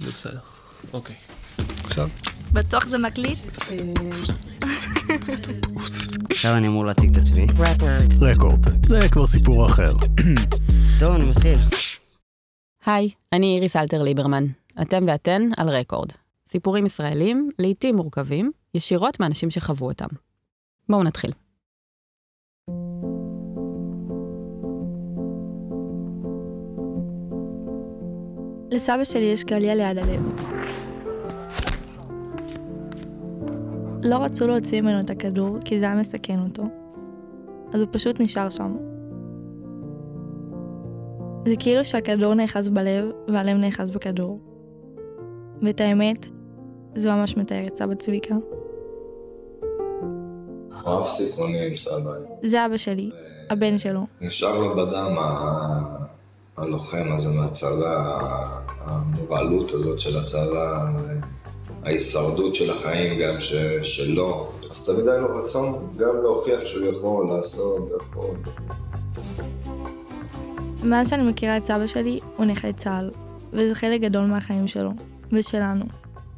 זה בסדר. אוקיי. עכשיו? בטוח זה מקליט? עכשיו אני אמור להציג את עצמי. רקורד. זה כבר סיפור אחר. טוב, אני מתחיל. היי, אני איריס אלתר ליברמן. אתם ואתן על רקורד. סיפורים ישראלים, לעיתים מורכבים, ישירות מאנשים שחוו אותם. בואו נתחיל. לסבא שלי יש קליע ליד הלב. לא רצו להוציא ממנו את הכדור, כי זה היה מסכן אותו. אז הוא פשוט נשאר שם. זה כאילו שהכדור נאחז בלב, והלב נאחז בכדור. ואת האמת, זה ממש מתאר את סבא צביקה. רב סיכונים, סבא. זה אבא שלי, הבן שלו. נשאר לו בדם הלוחם הזה מהצבא, המורלות הזאת של הצבא, ההישרדות של החיים גם ש... שלו. אז תמיד היה לו רצון גם להוכיח שהוא יכול לעשות הכל. מאז שאני מכירה את סבא שלי, הוא נכה צה"ל, וזה חלק גדול מהחיים שלו, ושלנו.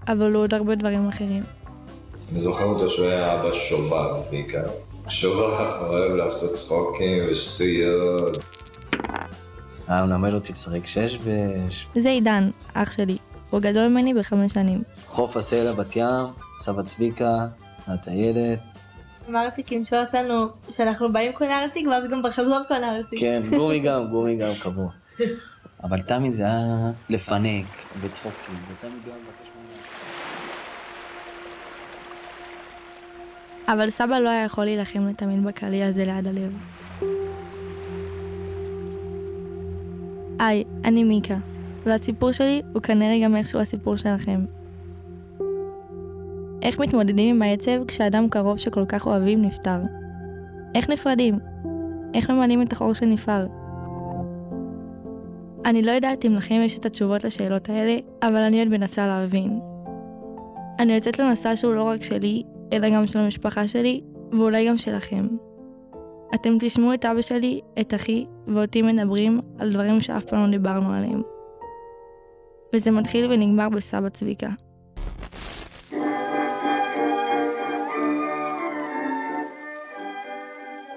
אבל הוא עוד הרבה דברים אחרים. אני זוכר אותו שהוא היה אבא שובר בעיקר. שובר, אוהב לעשות צחוקים ושטויות. היה מלמד אותי לשחק שש זה עידן, אח שלי. הוא גדול ממני בחמש שנים. בחוף הסלע בת ים, סבא צביקה, הטיילת. מרתיקים שעשינו, שאנחנו באים קונרתיק ואז גם בחזור קונרתיק. כן, גומי גם, גומי גם קבוע. אבל תמיד זה היה לפנק, בצחוקים, ותמיד גם לבקש ממנו. אבל סבא לא היה יכול להילחם לתמיד בקליע הזה ליד הלב. היי, אני מיקה, והסיפור שלי הוא כנראה גם איכשהו הסיפור שלכם. איך מתמודדים עם העצב כשאדם קרוב שכל כך אוהבים נפטר? איך נפרדים? איך ממלאים את החור שנפער? אני לא יודעת אם לכם יש את התשובות לשאלות האלה, אבל אני עוד מנסה להבין. אני יוצאת למסע שהוא לא רק שלי, אלא גם של המשפחה שלי, ואולי גם שלכם. אתם תשמעו את אבא שלי, את אחי, ואותי מדברים על דברים שאף פעם לא דיברנו עליהם. וזה מתחיל ונגמר בסבא צביקה.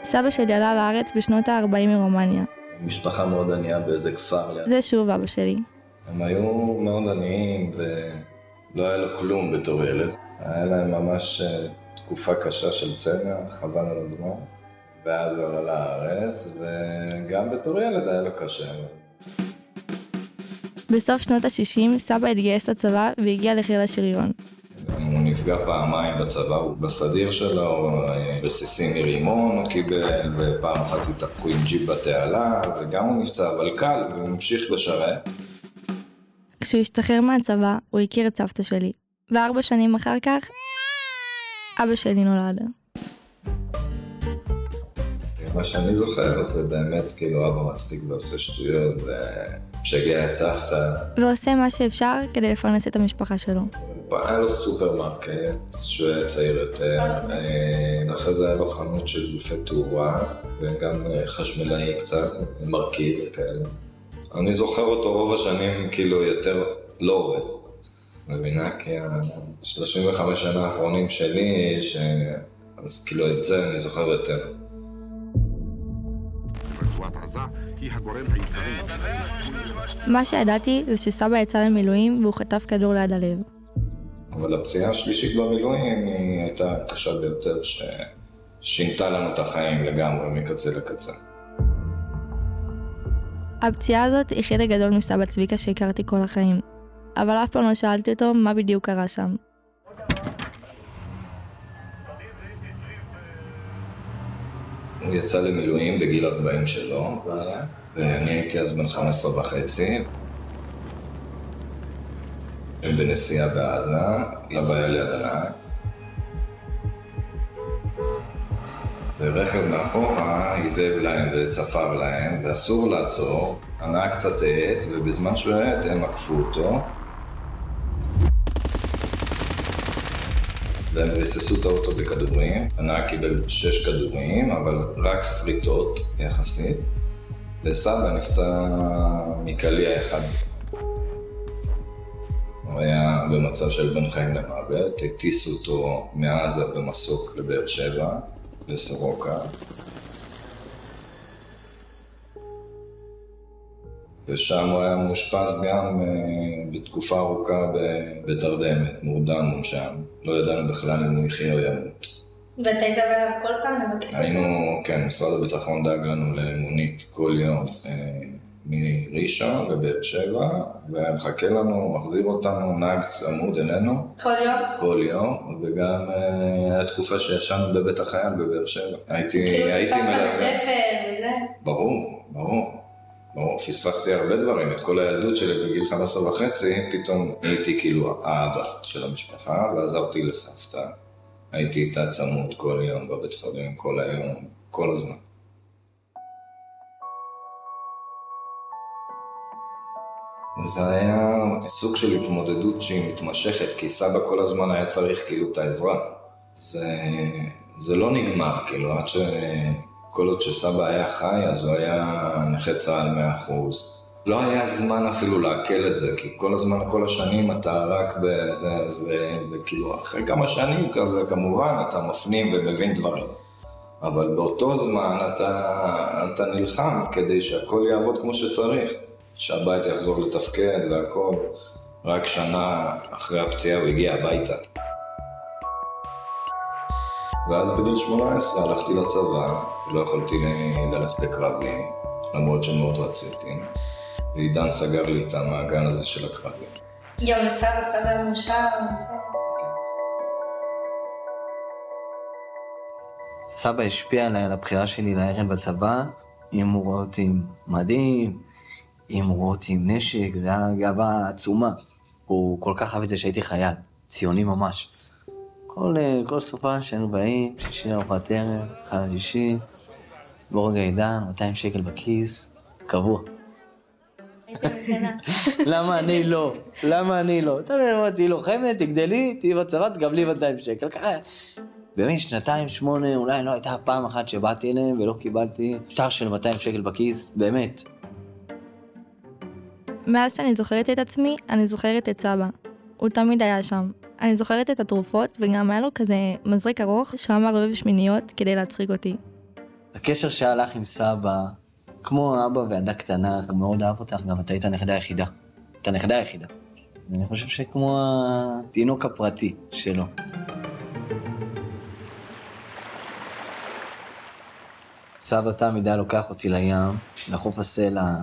סבא שלי עלה לארץ בשנות ה-40 מרומניה. משפחה מאוד ענייה באיזה כפר ליד. זה שוב אבא שלי. הם היו מאוד עניים ולא היה לו כלום בתור ילד. היה להם ממש אה, תקופה קשה של צנע, חבל על הזמן. ואז הוא עלה לארץ, וגם בתור ילד היה לו קשה. בסוף שנות ה-60 סבא התגייס לצבא והגיע לחיל השריון. הוא נפגע פעמיים בצבא, הוא בסדיר שלו, בסיסים מרימון הוא קיבל, ופעם אחת התהפכו עם ג'יפ בתעלה, וגם הוא נפצע, אבל קל, והוא המשיך לשרת. כשהוא השתחרר מהצבא, הוא הכיר את סבתא שלי. וארבע שנים אחר כך, אבא שלי נולד. מה שאני זוכר זה באמת כאילו אבא מצחיק ועושה שטויות, ומשגע את סבתא. ועושה מה שאפשר כדי לפרנס את המשפחה שלו. היה לו סופרמרקט שהוא היה צעיר יותר, אה, אחרי זה היה לו חנות של גופי תאורה, וגם אה, חשמלאי קצת, מרכיב וכאלה. אני זוכר אותו רוב השנים כאילו יותר לא עובד. מבינה? כי ה-35 שנה האחרונים שלי, ש... אז כאילו את זה אני זוכר יותר. רצועת עזה היא הגורם העיקרי. מה שידעתי זה שסבא יצא למילואים והוא חטף כדור ליד הלב. אבל הפציעה השלישית במילואים היא הייתה קשה ביותר, ששינתה לנו את החיים לגמרי מקצה לקצה. הפציעה הזאת היא חלק גדול מסבא צביקה שהכרתי כל החיים. אבל אף פעם לא שאלתי אותו מה בדיוק קרה שם. הוא יצא למילואים בגיל 40 שלו, ואני הייתי אז בן 15 וחצי. בנסיעה בעזה, אבא היה ליד הנהג. ורכב מאחורה הידב להם וצפר להם, ואסור לעצור. הנהג קצת האט, ובזמן שהוא האט הם עקפו אותו. והם ריססו את האוטו בכדורים. הנהג קיבל שש כדורים, אבל רק שריטות יחסית. וסבא נפצע מקליע אחד. הוא היה במצב של בין חיים למוות, הטיסו אותו מעזה במסוק לבאר שבע, לסורוקה. ושם הוא היה מאושפז גם אה, בתקופה ארוכה בתרדמת, מורדם מונשם. לא ידענו בכלל אם הוא יחיה או ימות. ואתה היית בא אליו כל פעם לבקר? היינו, כן, משרד הביטחון דאג לנו למונית כל יום אה, מראשון לבאר שבע, ומחכה לנו, מחזיר אותנו, נהג צמוד אלינו כל יום? כל יום, וגם אה, היה תקופה שישנו בבית החייל בבאר שבע. הייתי, אז כאילו הייתי פספסת בית מלווה. ספר וזה? ברור, ברור. ברור, פספסתי הרבה דברים, את כל הילדות שלי בגיל 15 וחצי, פתאום הייתי כאילו האבא של המשפחה, ועזרתי לסבתא. הייתי איתה צמוד כל יום בבית חולים, כל היום, כל הזמן. זה היה סוג של התמודדות שהיא מתמשכת, כי סבא כל הזמן היה צריך כאילו את העזרה. זה, זה לא נגמר, כאילו, עד ש... כל עוד שסבא היה חי, אז הוא היה נכה צה"ל 100%. לא היה זמן אפילו לעכל את זה, כי כל הזמן, כל השנים אתה רק בזה, וכאילו, אחרי כמה שנים כזה, כמובן, אתה מפנים ומבין דברים. אבל באותו זמן אתה, אתה נלחם כדי שהכל יעבוד כמו שצריך. שהבית יחזור לתפקד והכל. רק שנה אחרי הפציעה הוא הגיע הביתה. ואז בגיל 18 הלכתי לצבא, לא יכולתי ל- ללכת לקרבי, למרות שמאוד רציתי. ועידן סגר לי את המעגל הזה של הקרבי. גם לסבא, סבא מאושר. סבא השפיע עליי, על הבחירה שלי לערב בצבא, אם הוא רואה אותי עם מדים, אם הוא רואה אותי עם נשק, זה היה גאווה עצומה. הוא כל כך אהב את זה שהייתי חייל, ציוני ממש. כל, אה, כל סופה שהיינו באים, שישי ארוחת ערב, חג שישי, בורג העידן, 200 שקל בכיס, קבוע. למה אני לא? למה אני לא? אתה מבין, אמרתי, לוחמת, תגדלי, תהיי בצבא, תקבלי 200 שקל. ככה, באמת, שנתיים, שמונה, אולי לא הייתה פעם אחת שבאתי אליהם ולא קיבלתי שטר של 200 שקל בכיס, באמת. מאז שאני זוכרת את עצמי, אני זוכרת את סבא. הוא תמיד היה שם. אני זוכרת את התרופות, וגם היה לו כזה מזרק ארוך שהוא אמר אוהב שמיניות כדי להצחיק אותי. הקשר שהלך עם סבא, כמו אבא וילדה קטנה, מאוד אהב אותך, גם אתה היית הנכדה היחידה. את הנכדה היחידה. אני חושב שכמו התינוק הפרטי שלו. סבא תמיד היה לוקח אותי לים, לחוף הסלע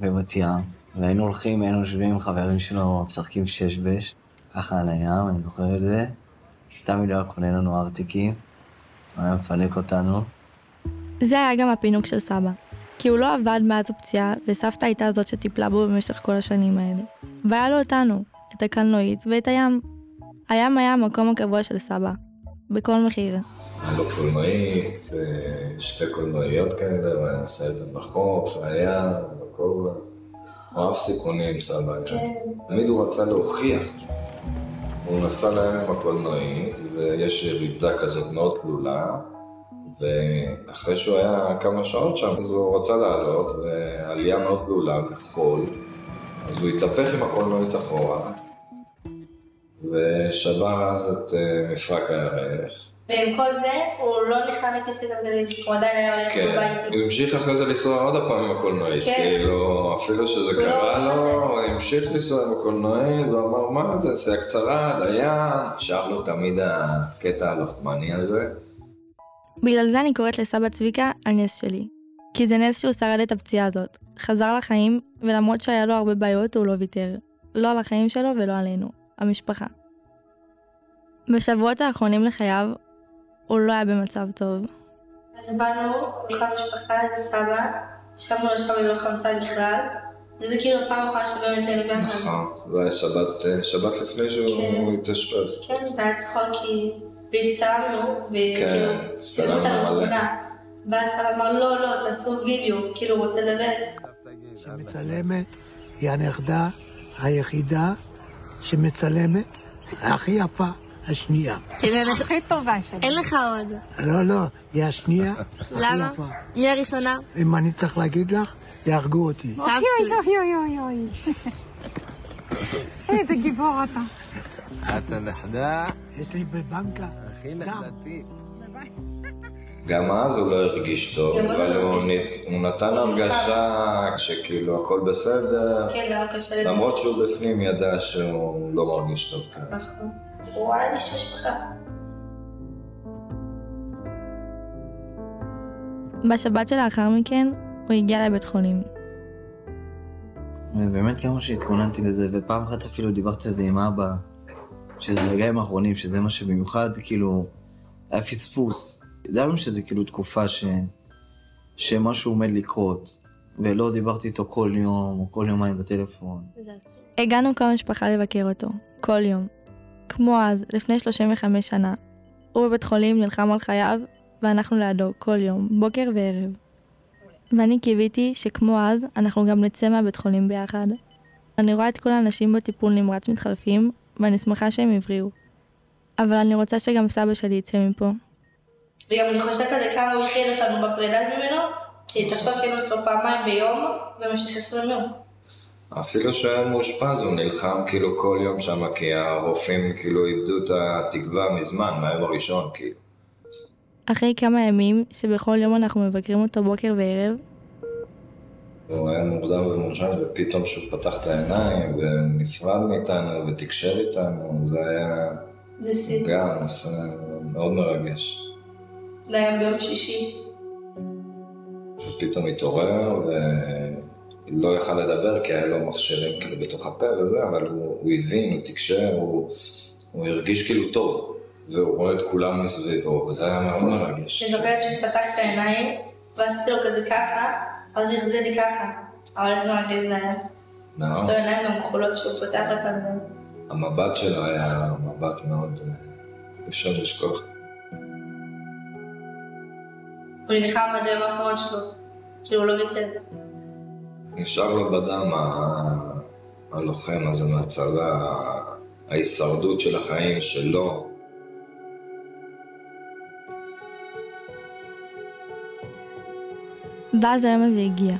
בבת ים, והיינו הולכים, היינו יושבים עם חברים שלו, משחקים שש בש, ככה על הים, אני זוכר את זה. תמיד היה קונה לנו ארטיקים, הוא היה מפנק אותנו. זה היה גם הפינוק של סבא. כי הוא לא עבד מאז הפציעה, וסבתא הייתה זאת שטיפלה בו במשך כל השנים האלה. והיה לו אותנו, את הקלנועית ואת הים. הים היה המקום הקבוע של סבא. בכל מחיר. היה לו קולנועית, אה, שתי קולנועיות כאלה, הוא היה נוסע איתן בחוף, היה, בכל... הוא אהב סיכונים, סבא. כן. תמיד הוא רצה להוכיח. הוא נסע להם עם הקולנועית, ויש ירידה כזאת מאוד תלולה, ואחרי שהוא היה כמה שעות שם, אז הוא רצה לעלות, ועלייה מאוד תלולה וחול, אז הוא התהפך עם הקולנועית אחורה, ושבר אז את אה, מפרק הירך. ועם כל זה, הוא לא נכנע לכיסא גלגלים, הוא עדיין היה הולך כן, בבית. הוא המשיך אחרי זה לנסוע עוד הפעם עם הקולנועית, כן. כאילו, אפילו שזה הוא לא קרה לו, מוותר. הוא המשיך לנסוע עם הקולנועית, והוא אמר, מה זה, נסיעה קצרה, דיין, שר לו תמיד הקטע הלוחמני הזה. בגלל זה אני קוראת לסבא צביקה הנס שלי. כי זה נס שהוא שרד את הפציעה הזאת. חזר לחיים, ולמרות שהיה לו הרבה בעיות, הוא לא ויתר. לא על החיים שלו ולא עלינו, המשפחה. בשבועות האחרונים לחייו, הוא לא היה במצב טוב. אז באנו, כל המשפחה עם סבא, שמנו לו שם ללא חמצן בכלל, וזה כאילו הפעם האחרונה שבאמת היינו ביחד. נכון, זה היה שבת, אה, שבת לפני כן. שהוא התאשפז. כן, והיה צחוקי, והצטלמנו, וכאילו, כן, צילמו אותנו הצטלמנו, בתמונה. ואז סבא אמר, לא, לא, תעשו וידאו, כאילו, הוא רוצה לדבר. שמצלמת היא הנכדה היחידה שמצלמת הכי יפה השנייה. הכי טובה שלי. אין לך עוד. לא, לא, היא השנייה הכי למה? יפה. מי הראשונה? אם אני צריך להגיד לך, יהרגו אותי. אוי אוי אוי אוי אוי. איזה גיבור אתה. את הנכדה יש לי בבנקה. הכי נכדתית. גם אז הוא לא הרגיש טוב, גם אבל הוא נ- הוא נתן הרגשה שכאילו הכל בסדר, כן, לו קשה לדבר. למרות שהוא בפנים ידע שהוא לא מרגיש טוב כאן. נכון. הוא היה איש משפחה. בשבת שלאחר מכן, הוא הגיע לבית חולים. ובאמת כמה שהתכוננתי לזה, ופעם אחת אפילו דיברתי על זה עם אבא, שזה הרגעים האחרונים, שזה מה שבמיוחד, כאילו, היה פספוס. ידענו שזה כאילו תקופה ש... שמשהו עומד לקרות, ולא דיברתי איתו כל יום, או כל יומיים בטלפון. הגענו כל המשפחה לבקר אותו, כל יום. כמו אז, לפני 35 שנה. הוא בבית חולים נלחם על חייו, ואנחנו לידו כל יום, בוקר וערב. ואני קיוויתי שכמו אז, אנחנו גם נצא מהבית חולים ביחד. אני רואה את כל האנשים בטיפול נמרץ מתחלפים, ואני שמחה שהם הבריאו. אבל אני רוצה שגם סבא שלי יצא מפה. וגם אני חושבת על כמה הוא הכיל אותנו בפרידה ממנו, כי תחשוב שהיינו אצלו פעמיים ביום, במשך 20 יום. אפילו שהיה מאושפז הוא נלחם כאילו כל יום שם, כי הרופאים כאילו איבדו את התקווה מזמן, מהיום הראשון, כאילו. אחרי כמה ימים, שבכל יום אנחנו מבקרים אותו בוקר וערב, הוא היה מורדם ומורשם, ופתאום שהוא פתח את העיניים ונפרד מאיתנו ותקשר איתנו, זה היה זה שיא. גם נושא מאוד מרגש. זה היה ביום שישי. שפתאום התעורר ולא יכל לדבר כי היה לו מכשירים כאילו בתוך הפה וזה, אבל הוא, הוא הבין, הוא תקשר, הוא, הוא הרגיש כאילו טוב, והוא רואה את כולם מסביבו, וזה היה מאוד מרגש. אני זוכרת שפתח את העיניים, ועשיתי לו כזה ככה, אז החזיר לי ככה. אבל איזה מרגש זה היה. יש לו עיניים גם כחולות שהוא פותח אותנו. המבט שלו היה מבט מאוד, אה, אפשר לשכוח. הוא נלחם עד היום האחרון שלו. כאילו הוא לא ויתר. נשאר לו בדם ה- הלוחם הזה מהצבא, ההישרדות של החיים שלו. ואז היום הזה הגיע.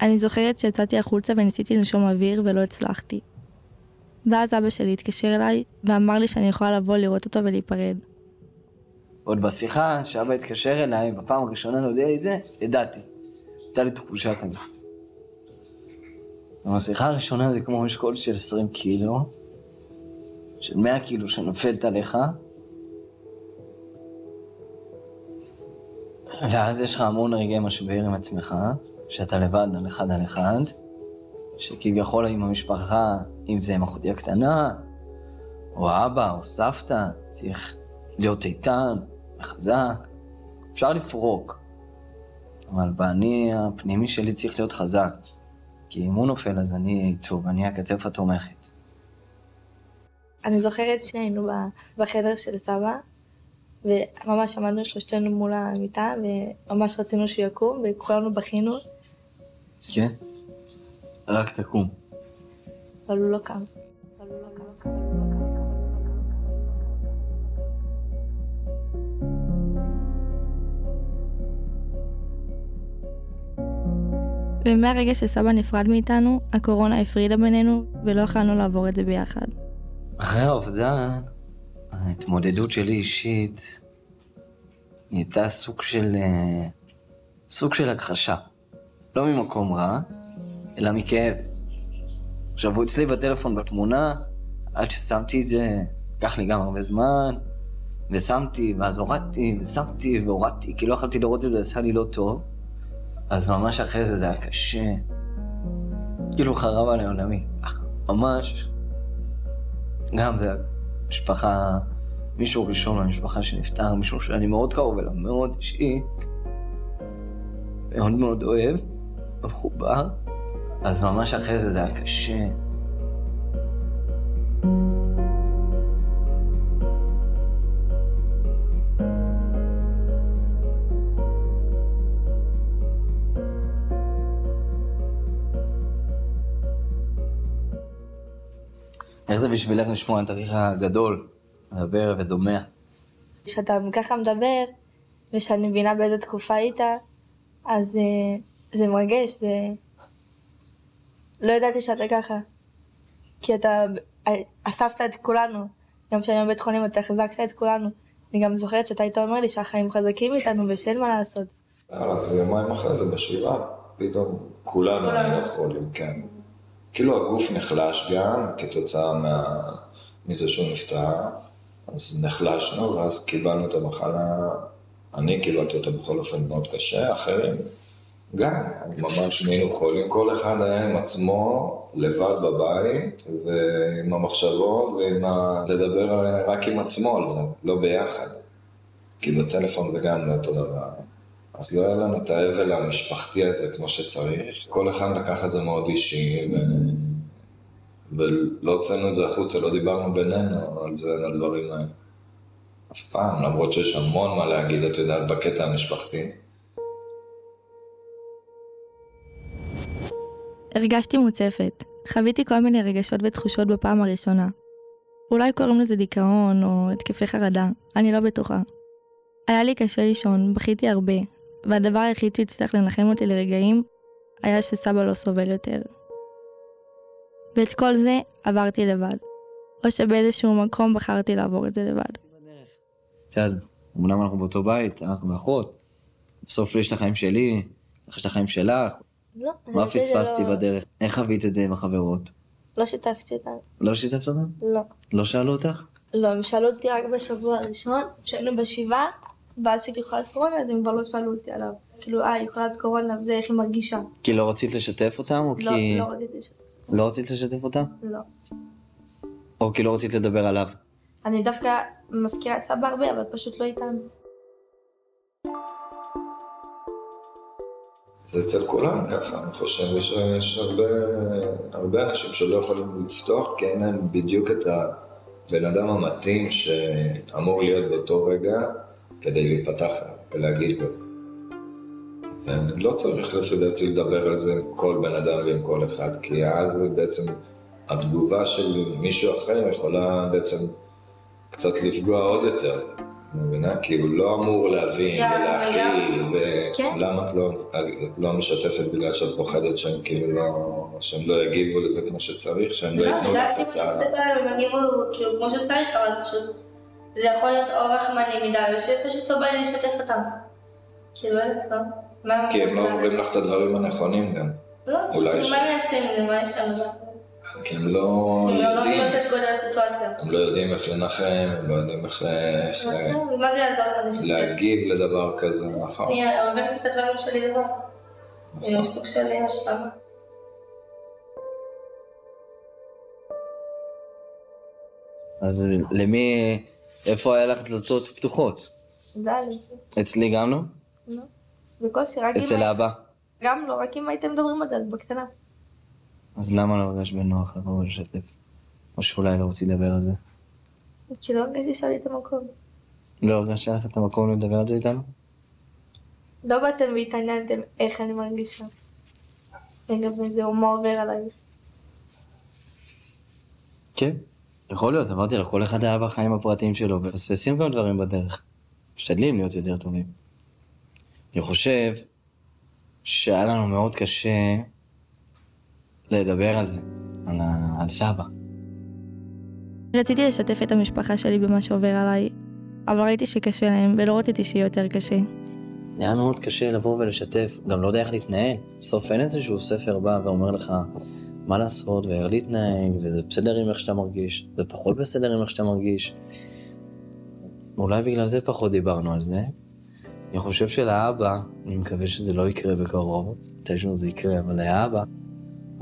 אני זוכרת שיצאתי החוצה וניסיתי לנשום אוויר ולא הצלחתי. ואז אבא שלי התקשר אליי ואמר לי שאני יכולה לבוא לראות אותו ולהיפרד. עוד בשיחה, שאבא התקשר אליי, בפעם הראשונה להודיע לי את זה, ידעתי. הייתה לי תחושה כזאת. בשיחה הראשונה זה כמו משקול של 20 קילו, של 100 קילו שנופלת עליך, ואז יש לך המון רגעי משבר עם עצמך, שאתה לבד על אחד על אחד, שכביכול עם המשפחה, אם זה עם אחותי הקטנה, או אבא, או סבתא, צריך להיות איתן, וחזק. אפשר לפרוק, אבל באני הפנימי שלי צריך להיות חזק. כי אם הוא נופל אז אני איתו, ואני הכתף התומכת. אני זוכרת שהיינו ב- בחדר של סבא, וממש עמדנו שלושתנו מול המיטה, וממש רצינו שהוא יקום, וכולנו בכינו, כן? רק תקום. אבל הוא לא קם. אבל הוא לא קם. ומהרגע שסבא נפרד מאיתנו, הקורונה הפרידה בינינו, ולא יכולנו לעבור את זה ביחד. אחרי האובדן, ההתמודדות שלי אישית נהייתה סוג של... אה, סוג של הכחשה. לא ממקום רע, אלא מכאב. עכשיו, הוא אצלי בטלפון בתמונה, עד ששמתי את זה, לקח לי גם הרבה זמן, ושמתי, ואז הורדתי, ושמתי, והורדתי, כי לא יכולתי לראות את זה, עשה לי לא טוב. אז ממש אחרי זה זה היה קשה. כאילו חרב עלי עולמי. ממש. גם זה משפחה, מישהו ראשון במשפחה שנפטר, מישהו שאני מאוד קרוב אליו, מאוד אישי, מאוד מאוד אוהב, מחובר, אז ממש אחרי זה זה היה קשה. זה בשבילך לשמוע את אחיך הגדול, מדבר ודומע? כשאתה ככה מדבר, ושאני מבינה באיזה תקופה היית, אז אה, זה מרגש, זה... לא ידעתי שאתה ככה. כי אתה אספת את כולנו. גם כשאני בבית חולים אתה החזקת את כולנו. אני גם זוכרת שאתה היית אומר לי שהחיים חזקים איתנו ושאין מה לעשות. אז יומיים אחרי זה בשבעה, פתאום כולנו היינו חולים, כן. כאילו הגוף נחלש גם כתוצאה מה... מזה שהוא נפטר, אז נחלשנו ואז קיבלנו את המחלה, אני קיבלתי אותה בכל אופן מאוד קשה, אחרים גם, ממש נהיינו חולים, כל אחד היה עם עצמו לבד בבית ועם המחשבות ועם ה... לדבר רק עם עצמו על זה, לא ביחד. כי בטלפון זה גם לא אותו דבר. אז לא היה לנו את האבל המשפחתי הזה כמו שצריך. כל אחד לקח את זה מאוד אישי, ו... ולא הוצאנו את זה החוצה, לא דיברנו בינינו על זה, על הדברים האלה. אף פעם, למרות שיש המון מה להגיד, את יודעת, בקטע המשפחתי. הרגשתי מוצפת. חוויתי כל מיני רגשות ותחושות בפעם הראשונה. אולי קוראים לזה דיכאון או התקפי חרדה, אני לא בטוחה. היה לי קשה לישון, בכיתי הרבה, והדבר היחיד שהצליח לנחם אותי לרגעים היה שסבא לא סובל יותר. ואת כל זה עברתי לבד, או שבאיזשהו מקום בחרתי לעבור את זה לבד. את יודעת, אמנם אנחנו באותו בית, אנחנו ואחות, בסוף יש את החיים שלי, יש את החיים שלך. לא, מה פספסתי לא- בדרך? איך חווית את זה עם החברות? לא שיתפתי אותם. לא שיתפת אותם? לא. לא שאלו אותך? לא, הם שאלו אותי רק בשבוע הראשון, כשהיינו בשבעה, ואז שהייתי חולת קורונה, אז הם כבר לא שאלו אותי עליו. כאילו, אה, היא חולת קורונה, וזה איך היא מרגישה. כי לא רצית לשתף אותם, או לא, כי... לא רציתי לשתף. לא רצית לשתף אותם? לא. או כי לא רצית לדבר עליו? אני דווקא מזכירה את סבא הרבה, אבל פשוט לא איתנו. זה אצל כולם ככה, אני חושב שיש הרבה, הרבה אנשים שלא יכולים לפתוח כי אין להם בדיוק את הבן אדם המתאים שאמור להיות באותו רגע כדי להיפתח ולהגיד לו. ולא צריך לפי לדבר על זה עם כל בן אדם ועם כל אחד, כי אז בעצם התגובה של מישהו אחר יכולה בעצם קצת לפגוע עוד יותר. מבינה? כי הוא לא אמור להבין ולהכיל, כן. ולמה את לא, את לא משתפת בגלל שאת פוחדת שהם כאילו לא, שהם לא יגיבו לזה כמו שצריך, שהם לא לא, ייתנו בגלל לך שאם את אני ה... אסתכל עליהם, הם יגיבו כאילו כמו שצריך, אבל פשוט... זה יכול להיות או רחמני מדי, או שפשוט לא בא לי לשתף אותם. כאילו, לא לא. מה כי הם לא אומרים? לך את הדברים הנכונים גם. לא, אולי כאילו, ש- מה הם יעשו עם זה? מה יש לנו? כי הם לא הם לא יודעים, מבינות את גודל הסיטואציה. הם לא יודעים איך לנחם, הם לא יודעים איך כן, מה זה יעזור לנו לשתף? להגיב לדבר כזה, נכון. אני עוברת את הדברים שלי לבד. זה גם סוג של השלמה. אז למי... איפה היה לך דלתות פתוחות? זה היה לי. אצלי גם לא? נו. בקושי, רק אם... אצל האבא. גם לא, רק אם הייתם מדברים על זה, אז בקטנה. אז למה לא הרגשת בנוח לבוא ולשתף? או שאולי לא רצית לדבר על זה? כי לא הרגשתי שהיה לי את המקום. לא הרגשת שהיה לך את המקום לדבר על זה איתנו? לא באתם והתעניינתם איך אני מרגישה. לגבי זה, או מה עובר עליי. כן. יכול להיות, אמרתי לך, כל אחד היה בחיים הפרטיים שלו, ומפספסים גם דברים בדרך. משתדלים להיות יותר טובים. אני חושב שהיה לנו מאוד קשה לדבר על זה, על, ה... על סבא. רציתי לשתף את המשפחה שלי במה שעובר עליי, אבל ראיתי שקשה להם ולא רציתי שיהיה יותר קשה. היה מאוד קשה לבוא ולשתף, גם לא יודע איך להתנהל. בסוף אין איזשהו ספר בא ואומר לך מה לעשות ואיך להתנהג, וזה בסדר עם איך שאתה מרגיש, זה פחות בסדר עם איך שאתה מרגיש. אולי בגלל זה פחות דיברנו על זה. אני חושב שלאבא, אני מקווה שזה לא יקרה בקרוב, מתישהו זה יקרה, אבל לאבא,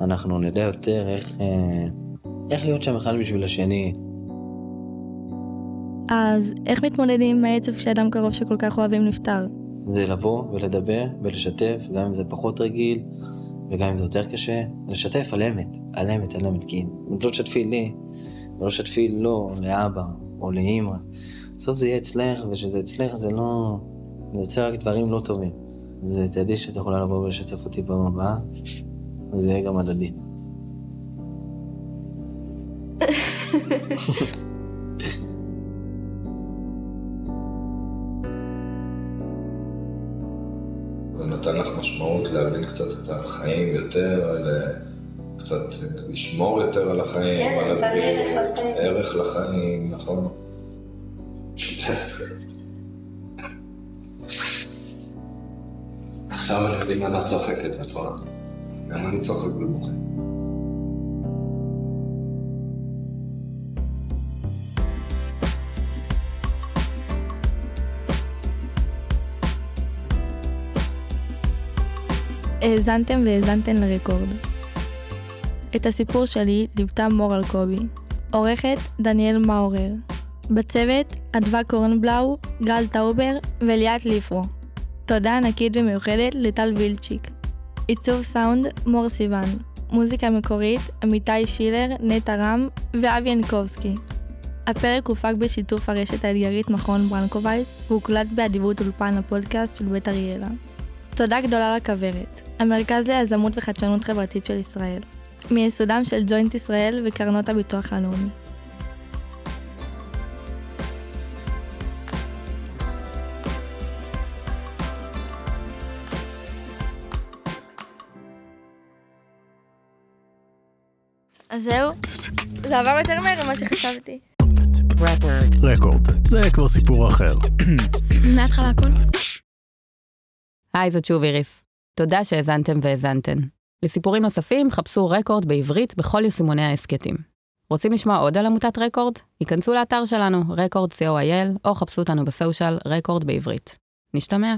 אנחנו נדע יותר איך, אה, איך להיות שם אחד בשביל השני. אז איך מתמודדים עם העצב כשאדם קרוב שכל כך אוהבים נפטר? זה לבוא ולדבר ולשתף, גם אם זה פחות רגיל וגם אם זה יותר קשה, לשתף על אמת, על אמת, על אמת, כי אם לא תשתפי לי, ולא תשתפי לו, לאבא או לאימא, בסוף זה יהיה אצלך, וכשזה אצלך זה לא... זה יוצא רק דברים לא טובים. אז תדעי שאת יכולה לבוא ולשתף אותי פעם הבאה, וזה יהיה גם הדדי. זה נתן לך משמעות להבין קצת את החיים יותר, ל- קצת אה, לשמור יותר על החיים, כן, נתן ערך לחיים. ערך לחיים, נכון. עכשיו אני למה את צוחקת, את רואה? גם אני צוחק ובוכה. האזנתם והאזנתן לרקורד. את הסיפור שלי ליוותה מור אלקובי. עורכת דניאל מאורר. בצוות אדווה קורנבלאו, גל טאובר וליאת ליפרו. תודה ענקית ומיוחדת לטל וילצ'יק. עיצוב סאונד מור סיוון. מוזיקה מקורית עמיתי שילר, נטע רם ואבי ינקובסקי. הפרק הופק בשיתוף הרשת האתגרית מכון ברנקו וייס והוקלט באדיבות אולפן הפודקאסט של בית אריאלה. תודה גדולה לכוורת, המרכז ליזמות וחדשנות חברתית של ישראל. מייסודם של ג'וינט ישראל וקרנות הביטוח הלאומי. אז זהו, זה עבר יותר מהר ממה שחשבתי. רקורד, זה כבר סיפור אחר. מההתחלה הכל? היי, זאת שוב איריס. תודה שהאזנתם והאזנתן. לסיפורים נוספים, חפשו רקורד בעברית בכל יישומוני ההסכתים. רוצים לשמוע עוד על עמותת רקורד? היכנסו לאתר שלנו, רקורד co.il, או חפשו אותנו בסושיאל רקורד בעברית. נשתמע.